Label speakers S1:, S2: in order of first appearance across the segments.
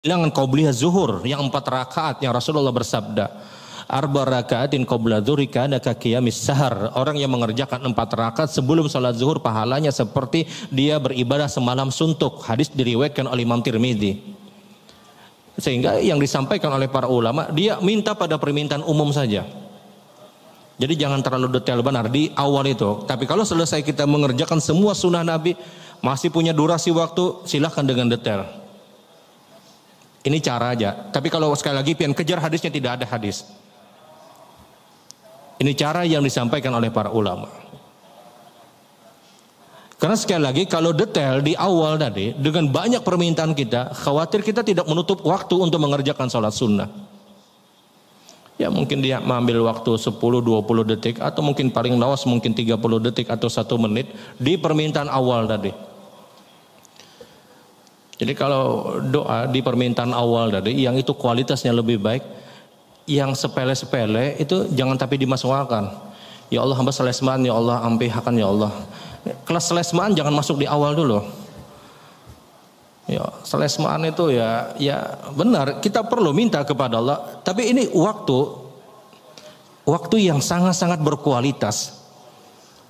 S1: bilangan qabliyah zuhur yang empat rakaat yang Rasulullah bersabda. Arba rakaatin qabla dhuhri kana ka qiyamis sahar. Orang yang mengerjakan empat rakaat sebelum salat zuhur pahalanya seperti dia beribadah semalam suntuk. Hadis diriwayatkan oleh Imam Tirmidzi. Sehingga yang disampaikan oleh para ulama dia minta pada permintaan umum saja. Jadi jangan terlalu detail benar di awal itu. Tapi kalau selesai kita mengerjakan semua sunnah Nabi masih punya durasi waktu silahkan dengan detail ini cara aja. Tapi kalau sekali lagi pian kejar hadisnya tidak ada hadis. Ini cara yang disampaikan oleh para ulama. Karena sekali lagi kalau detail di awal tadi dengan banyak permintaan kita, khawatir kita tidak menutup waktu untuk mengerjakan sholat sunnah. Ya mungkin dia mengambil waktu 10-20 detik atau mungkin paling lawas mungkin 30 detik atau satu menit di permintaan awal tadi. Jadi kalau doa di permintaan awal tadi yang itu kualitasnya lebih baik, yang sepele-sepele itu jangan tapi dimasukkan. Ya Allah hamba selesmaan, ya Allah ampihakan ya Allah. Kelas selesmaan jangan masuk di awal dulu. Ya, selesmaan itu ya ya benar kita perlu minta kepada Allah, tapi ini waktu waktu yang sangat-sangat berkualitas.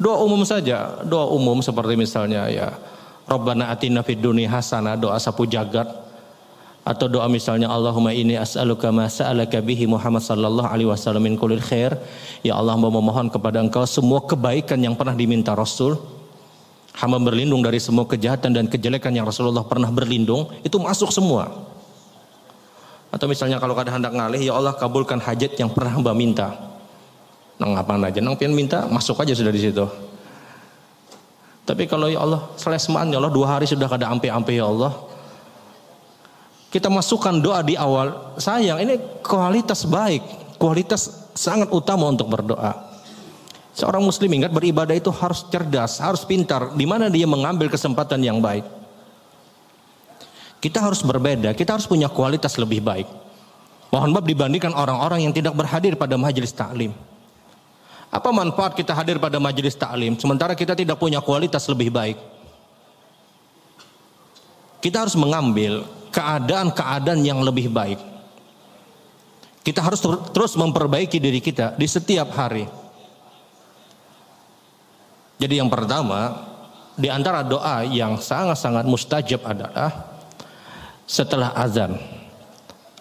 S1: Doa umum saja, doa umum seperti misalnya ya Rabbana atina fid dunya hasanah doa sapu jagat. Atau doa misalnya Allahumma ini as'aluka ma sa'alaka bihi Muhammad sallallahu alaihi wasallam min kulli khair. Ya Allah memohon kepada engkau semua kebaikan yang pernah diminta Rasul. Hamba berlindung dari semua kejahatan dan kejelekan yang Rasulullah pernah berlindung. Itu masuk semua. Atau misalnya kalau ada hendak ngalih ya Allah kabulkan hajat yang pernah hamba minta. Nang apa aja? Nang pian minta masuk aja sudah di situ tapi kalau ya Allah selesmaan ya Allah dua hari sudah kada ampe-ampe ya Allah. Kita masukkan doa di awal. Sayang ini kualitas baik. Kualitas sangat utama untuk berdoa. Seorang muslim ingat beribadah itu harus cerdas, harus pintar. Di mana dia mengambil kesempatan yang baik. Kita harus berbeda, kita harus punya kualitas lebih baik. Mohon maaf dibandingkan orang-orang yang tidak berhadir pada majelis taklim. Apa manfaat kita hadir pada majelis taklim sementara kita tidak punya kualitas lebih baik? Kita harus mengambil keadaan-keadaan yang lebih baik. Kita harus terus memperbaiki diri kita di setiap hari. Jadi yang pertama, di antara doa yang sangat-sangat mustajab adalah setelah azan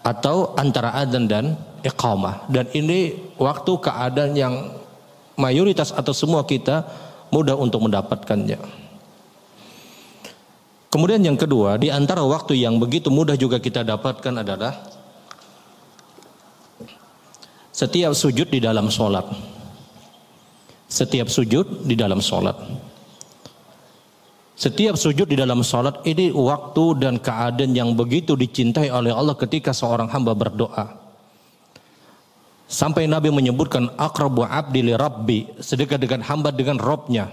S1: atau antara azan dan iqamah. Dan ini waktu keadaan yang mayoritas atau semua kita mudah untuk mendapatkannya. Kemudian yang kedua, di antara waktu yang begitu mudah juga kita dapatkan adalah setiap sujud di dalam sholat. Setiap sujud di dalam sholat. Setiap sujud di dalam sholat ini waktu dan keadaan yang begitu dicintai oleh Allah ketika seorang hamba berdoa. Sampai Nabi menyebutkan akrabu abdi li rabbi, sedekat-dekat hamba dengan robnya.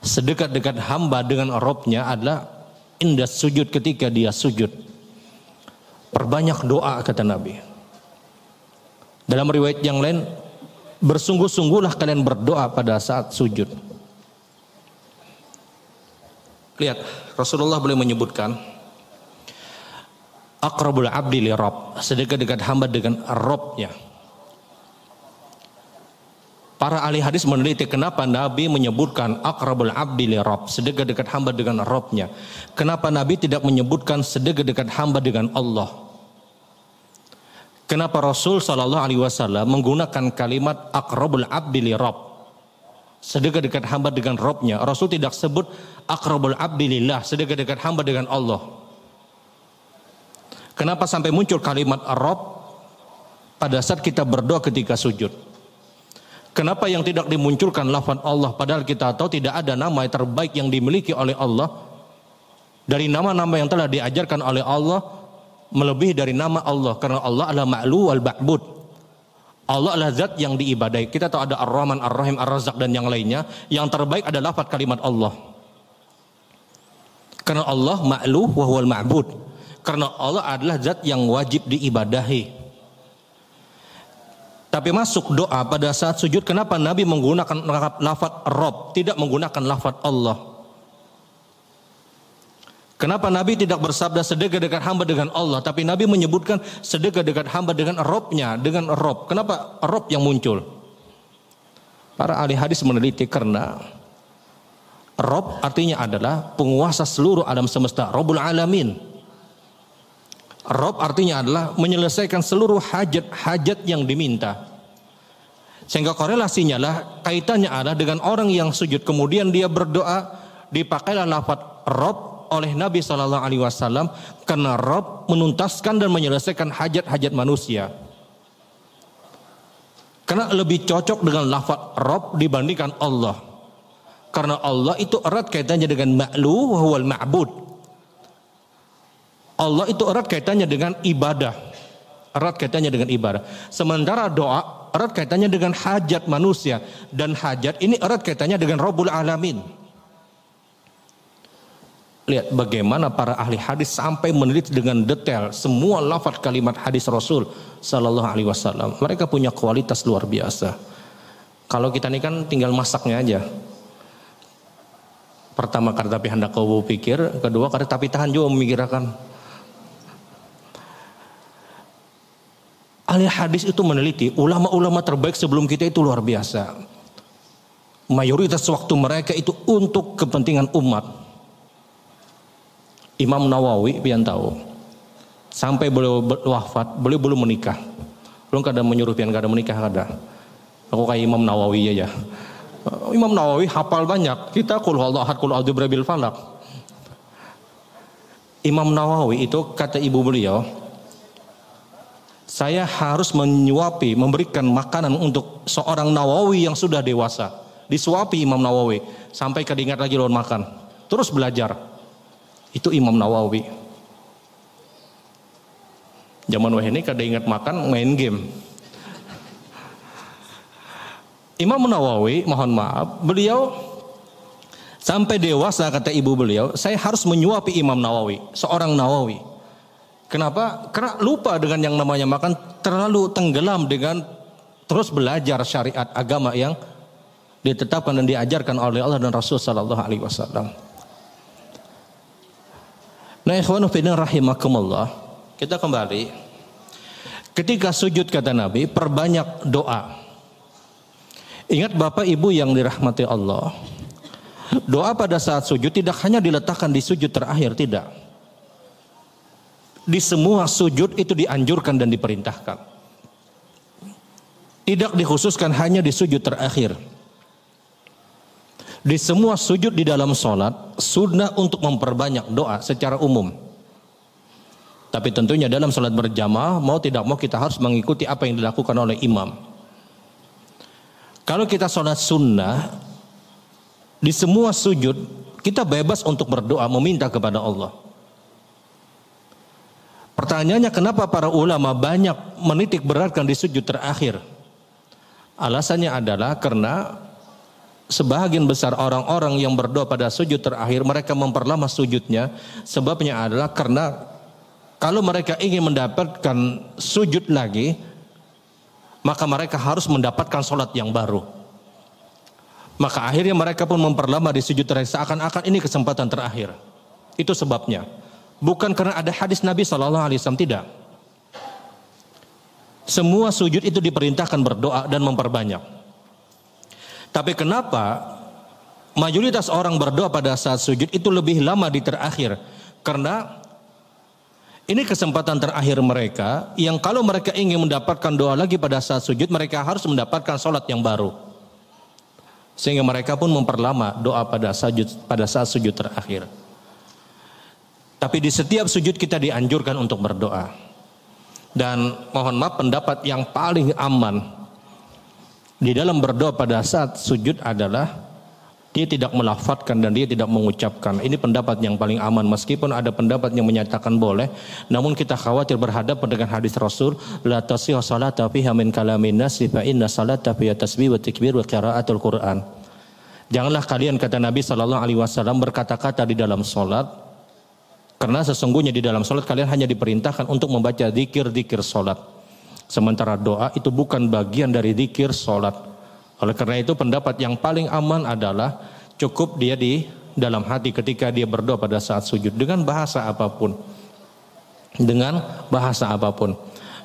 S1: Sedekat-dekat hamba dengan robnya adalah indah sujud ketika dia sujud. Perbanyak doa kata Nabi. Dalam riwayat yang lain, bersungguh-sungguhlah kalian berdoa pada saat sujud. Lihat, Rasulullah boleh menyebutkan akrabul abdi li Rabb, sedekat-dekat hamba dengan Rabbnya. Para ahli hadis meneliti kenapa Nabi menyebutkan akrabul abdi li Rabb, sedekat-dekat hamba dengan Rabbnya. Kenapa Nabi tidak menyebutkan sedekat-dekat hamba dengan Allah? Kenapa Rasul Shallallahu Alaihi Wasallam menggunakan kalimat akrabul abdi li Rabb? Sedekat-dekat hamba dengan Robnya. Rasul tidak sebut akrabul abdi lillah, sedekat-dekat hamba dengan Allah. Kenapa sampai muncul kalimat Arab pada saat kita berdoa ketika sujud? Kenapa yang tidak dimunculkan lafaz Allah padahal kita tahu tidak ada nama yang terbaik yang dimiliki oleh Allah dari nama-nama yang telah diajarkan oleh Allah melebihi dari nama Allah karena Allah adalah ma'lu wal ba'bud. Allah adalah zat yang diibadai. Kita tahu ada Ar-Rahman, Ar-Rahim, Ar-Razak dan yang lainnya. Yang terbaik adalah lafaz kalimat Allah. Karena Allah ma'lu wa huwal ma'bud. Karena Allah adalah zat yang wajib diibadahi. Tapi masuk doa pada saat sujud kenapa Nabi menggunakan lafaz Rob tidak menggunakan lafaz Allah? Kenapa Nabi tidak bersabda sedekah dekat hamba dengan Allah, tapi Nabi menyebutkan sedekah dekat hamba dengan Robnya, dengan Rob. Kenapa Rob yang muncul? Para ahli hadis meneliti karena Rob artinya adalah penguasa seluruh alam semesta, Robul Alamin. Rob artinya adalah menyelesaikan seluruh hajat-hajat yang diminta. Sehingga korelasinya lah kaitannya adalah dengan orang yang sujud kemudian dia berdoa dipakailah lafaz Rob oleh Nabi Shallallahu Alaihi Wasallam karena Rob menuntaskan dan menyelesaikan hajat-hajat manusia. Karena lebih cocok dengan lafaz Rob dibandingkan Allah. Karena Allah itu erat kaitannya dengan ma'lu wal ma'bud. Allah itu erat kaitannya dengan ibadah. Erat kaitannya dengan ibadah. Sementara doa erat kaitannya dengan hajat manusia. Dan hajat ini erat kaitannya dengan Rabbul Alamin. Lihat bagaimana para ahli hadis sampai meneliti dengan detail semua lafaz kalimat hadis Rasul Sallallahu Alaihi Wasallam. Mereka punya kualitas luar biasa. Kalau kita ini kan tinggal masaknya aja. Pertama kali tapi hendak kau pikir, kedua kali tapi tahan juga memikirkan. Ahli hadis itu meneliti ulama-ulama terbaik sebelum kita itu luar biasa. Mayoritas waktu mereka itu untuk kepentingan umat Imam Nawawi pian tahu sampai beliau wafat beliau belum menikah belum kada menyuruh pian kada menikah kada aku kayak Imam Nawawi aja Imam Nawawi hafal banyak kita kul Allah ahad kul falak Imam Nawawi itu kata ibu beliau saya harus menyuapi memberikan makanan untuk seorang Nawawi yang sudah dewasa disuapi Imam Nawawi sampai kedingat lagi lawan makan terus belajar itu Imam Nawawi. Zaman wah ini kada ingat makan main game. Imam Nawawi, mohon maaf, beliau sampai dewasa kata ibu beliau, saya harus menyuapi Imam Nawawi, seorang Nawawi. Kenapa? Karena lupa dengan yang namanya makan, terlalu tenggelam dengan terus belajar syariat agama yang ditetapkan dan diajarkan oleh Allah dan Rasul Sallallahu Alaihi Wasallam. Nah ikhwanu fidin rahimakumullah. Kita kembali. Ketika sujud kata Nabi, perbanyak doa. Ingat Bapak Ibu yang dirahmati Allah. Doa pada saat sujud tidak hanya diletakkan di sujud terakhir, tidak. Di semua sujud itu dianjurkan dan diperintahkan. Tidak dikhususkan hanya di sujud terakhir. Di semua sujud di dalam sholat, sunnah untuk memperbanyak doa secara umum. Tapi tentunya dalam sholat berjamaah, mau tidak mau kita harus mengikuti apa yang dilakukan oleh imam. Kalau kita sholat sunnah, di semua sujud, kita bebas untuk berdoa, meminta kepada Allah. Pertanyaannya kenapa para ulama banyak menitik beratkan di sujud terakhir? Alasannya adalah karena sebagian besar orang-orang yang berdoa pada sujud terakhir mereka memperlama sujudnya. Sebabnya adalah karena kalau mereka ingin mendapatkan sujud lagi maka mereka harus mendapatkan sholat yang baru. Maka akhirnya mereka pun memperlama di sujud terakhir. Seakan-akan ini kesempatan terakhir. Itu sebabnya bukan karena ada hadis Nabi Shallallahu Alaihi Wasallam tidak semua sujud itu diperintahkan berdoa dan memperbanyak tapi kenapa mayoritas orang berdoa pada saat sujud itu lebih lama di terakhir? Karena ini kesempatan terakhir mereka yang kalau mereka ingin mendapatkan doa lagi pada saat sujud mereka harus mendapatkan sholat yang baru. Sehingga mereka pun memperlama doa pada sujud pada saat sujud terakhir. Tapi di setiap sujud kita dianjurkan untuk berdoa. Dan mohon maaf pendapat yang paling aman di dalam berdoa pada saat sujud adalah dia tidak melafatkan dan dia tidak mengucapkan. Ini pendapat yang paling aman meskipun ada pendapat yang menyatakan boleh, namun kita khawatir berhadapan dengan hadis Rasul, la tasihhu salata fiha min kalamin nas fa inna salata fiha tasbih wa takbir wa qiraatul Quran. Janganlah kalian kata Nabi sallallahu alaihi wasallam berkata-kata di dalam salat karena sesungguhnya di dalam salat kalian hanya diperintahkan untuk membaca zikir-zikir salat. Sementara doa itu bukan bagian dari zikir sholat. Oleh karena itu pendapat yang paling aman adalah cukup dia di dalam hati ketika dia berdoa pada saat sujud dengan bahasa apa pun. Dengan bahasa apa pun.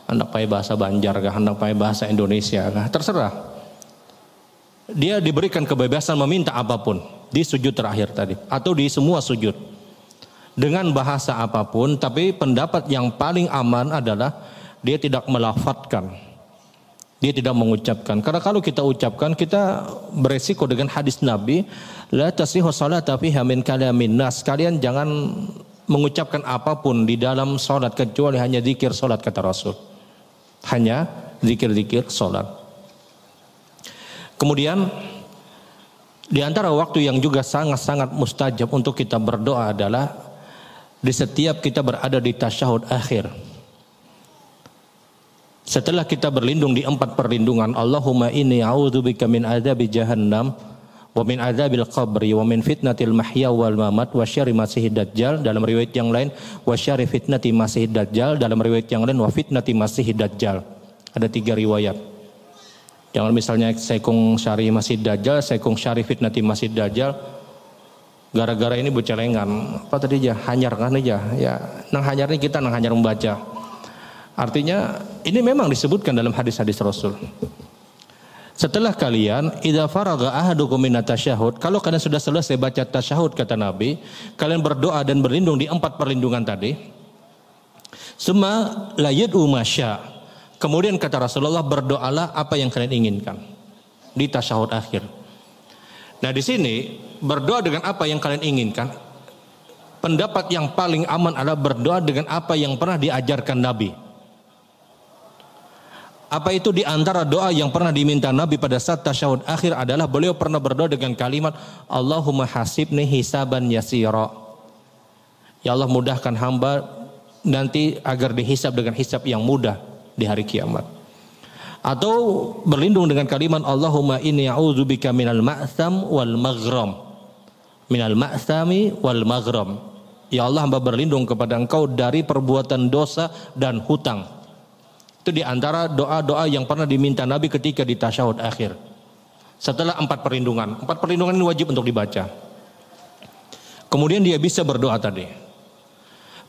S1: Hendak pakai bahasa Banjar kah, hendak pakai bahasa Indonesia kah, terserah. Dia diberikan kebebasan meminta apa pun di sujud terakhir tadi atau di semua sujud. Dengan bahasa apa pun, tapi pendapat yang paling aman adalah dia tidak melafatkan dia tidak mengucapkan. Karena kalau kita ucapkan kita beresiko dengan hadis Nabi, la tasihu salata fiha min kalamin nas. Kalian jangan mengucapkan apa pun di dalam salat kecuali hanya zikir salat kata Rasul. Hanya zikir-zikir salat. Kemudian di antara waktu yang juga sangat-sangat mustajab untuk kita berdoa adalah di setiap kita berada di tasyahud akhir. Setelah kita berlindung di empat perlindungan, Allahumma inni a'udzubika min adzabi jahannam wa min adzabil qabri wa min fitnatil mahya wal mamat wa syarri masihid dajjal dalam riwayat yang lain wa syarri fitnati masihid dajjal dalam riwayat yang lain wa fitnati masihid dajjal. Ada tiga riwayat. Jangan misalnya sekung syari masih dajjal, sekung syari fitnati masih dajjal. Gara-gara ini bocelengan. Apa tadi aja? Hanyar kan aja. Ya, nang hanyar ini kita nang hanyar membaca. Artinya ini memang disebutkan dalam hadis-hadis Rasul. Setelah kalian idza faraga ahadukum min tasyahud, kalau kalian sudah selesai baca tasyahud kata Nabi, kalian berdoa dan berlindung di empat perlindungan tadi. Suma layat umasya. Kemudian kata Rasulullah berdoalah apa yang kalian inginkan di tasyahud akhir. Nah di sini berdoa dengan apa yang kalian inginkan. Pendapat yang paling aman adalah berdoa dengan apa yang pernah diajarkan Nabi. Apa itu di antara doa yang pernah diminta Nabi pada saat tasyahud akhir adalah beliau pernah berdoa dengan kalimat Allahumma hasibni hisaban yasira. Ya Allah mudahkan hamba nanti agar dihisab dengan hisab yang mudah di hari kiamat. Atau berlindung dengan kalimat Allahumma inni a'udzubika minal ma'tham wal maghram. Minal ma'thami wal maghram. Ya Allah hamba berlindung kepada engkau dari perbuatan dosa dan hutang. Itu di antara doa-doa yang pernah diminta Nabi ketika di tasyahud akhir. Setelah empat perlindungan. Empat perlindungan ini wajib untuk dibaca. Kemudian dia bisa berdoa tadi.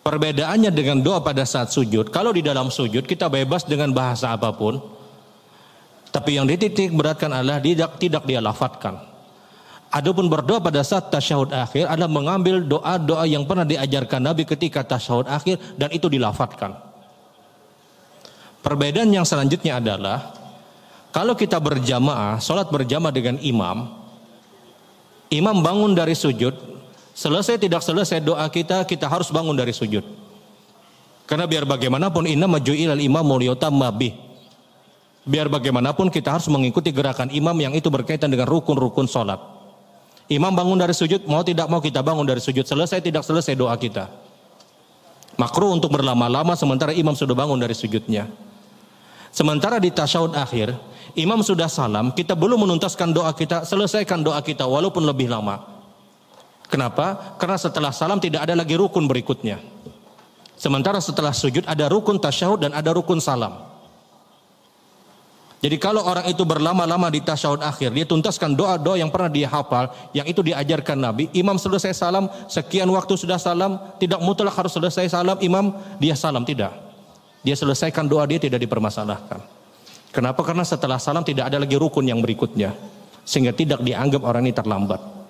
S1: Perbedaannya dengan doa pada saat sujud. Kalau di dalam sujud kita bebas dengan bahasa apa pun. Tapi yang dititik beratkan adalah tidak, tidak dia lafatkan. Adapun berdoa pada saat tasyahud akhir adalah mengambil doa-doa yang pernah diajarkan Nabi ketika tasyahud akhir dan itu dilafatkan. Perbedaan yang selanjutnya adalah kalau kita berjamaah, sholat berjamaah dengan imam, imam bangun dari sujud, selesai tidak selesai doa kita, kita harus bangun dari sujud. Karena biar bagaimanapun inna maju'ilal imam muliyota mabih. Biar bagaimanapun kita harus mengikuti gerakan imam yang itu berkaitan dengan rukun-rukun sholat. Imam bangun dari sujud, mau tidak mau kita bangun dari sujud. Selesai tidak selesai doa kita. Makruh untuk berlama-lama sementara imam sudah bangun dari sujudnya. Sementara di tasyahud akhir, imam sudah salam, kita belum menuntaskan doa kita, selesaikan doa kita walaupun lebih lama. Kenapa? Karena setelah salam tidak ada lagi rukun berikutnya. Sementara setelah sujud ada rukun tasyahud dan ada rukun salam. Jadi kalau orang itu berlama-lama di tasyahud akhir, dia tuntaskan doa-doa yang pernah dia hafal, yang itu diajarkan Nabi. Imam selesai salam, sekian waktu sudah salam, tidak mutlak harus selesai salam, imam dia salam, tidak. Dia selesaikan doa dia tidak dipermasalahkan. Kenapa? Karena setelah salam tidak ada lagi rukun yang berikutnya. Sehingga tidak dianggap orang ini terlambat.